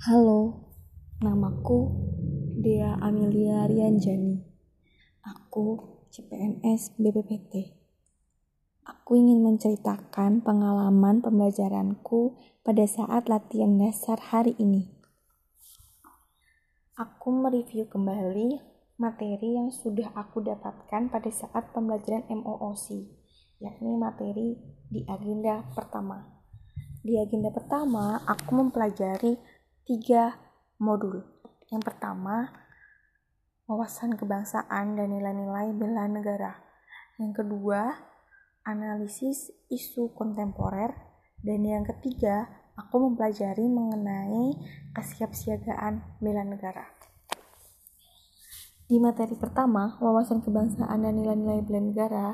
Halo, namaku Dea Amelia Rianjani. Aku CPNS BPPT. Aku ingin menceritakan pengalaman pembelajaranku pada saat latihan dasar hari ini. Aku mereview kembali materi yang sudah aku dapatkan pada saat pembelajaran MOOC, yakni materi di agenda pertama. Di agenda pertama, aku mempelajari tiga modul. Yang pertama, wawasan kebangsaan dan nilai-nilai bela negara. Yang kedua, analisis isu kontemporer. Dan yang ketiga, aku mempelajari mengenai kesiapsiagaan bela negara. Di materi pertama, wawasan kebangsaan dan nilai-nilai bela negara,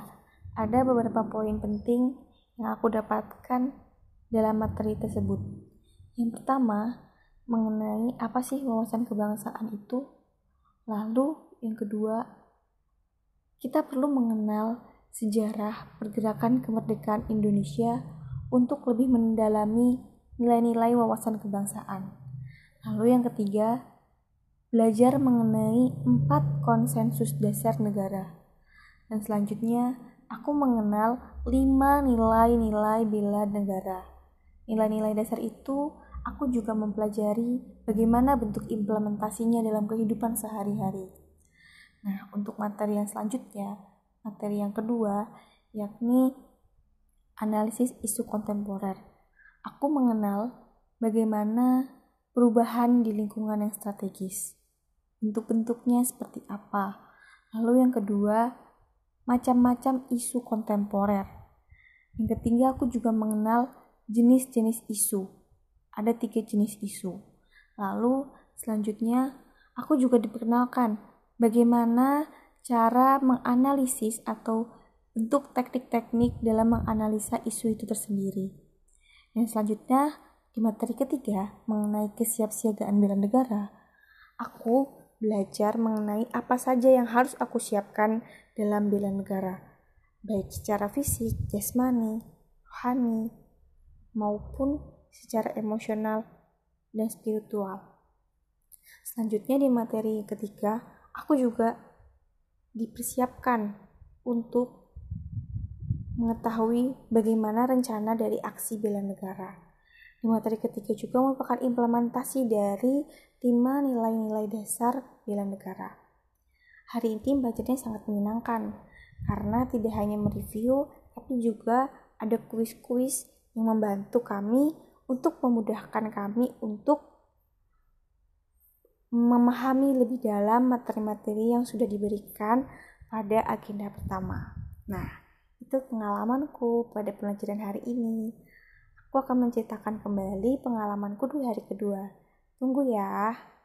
ada beberapa poin penting yang aku dapatkan dalam materi tersebut. Yang pertama, mengenai apa sih wawasan kebangsaan itu. Lalu yang kedua, kita perlu mengenal sejarah pergerakan kemerdekaan Indonesia untuk lebih mendalami nilai-nilai wawasan kebangsaan. Lalu yang ketiga, belajar mengenai empat konsensus dasar negara. Dan selanjutnya, aku mengenal lima nilai-nilai bela negara. Nilai-nilai dasar itu aku juga mempelajari bagaimana bentuk implementasinya dalam kehidupan sehari-hari. Nah, untuk materi yang selanjutnya, materi yang kedua, yakni analisis isu kontemporer. Aku mengenal bagaimana perubahan di lingkungan yang strategis. Bentuk-bentuknya seperti apa. Lalu yang kedua, macam-macam isu kontemporer. Yang ketiga, aku juga mengenal jenis-jenis isu ada tiga jenis isu. Lalu selanjutnya aku juga diperkenalkan bagaimana cara menganalisis atau bentuk teknik-teknik dalam menganalisa isu itu tersendiri. Dan selanjutnya di materi ketiga mengenai kesiapsiagaan bela negara, aku belajar mengenai apa saja yang harus aku siapkan dalam bela negara, baik secara fisik, jasmani, rohani, maupun secara emosional dan spiritual. Selanjutnya di materi ketiga, aku juga dipersiapkan untuk mengetahui bagaimana rencana dari aksi bela negara. Di materi ketiga juga merupakan implementasi dari lima nilai-nilai dasar bela negara. Hari ini belajarnya sangat menyenangkan karena tidak hanya mereview, tapi juga ada kuis-kuis yang membantu kami untuk memudahkan kami untuk memahami lebih dalam materi-materi yang sudah diberikan pada agenda pertama. Nah, itu pengalamanku pada pelajaran hari ini. Aku akan menceritakan kembali pengalamanku di hari kedua. Tunggu ya.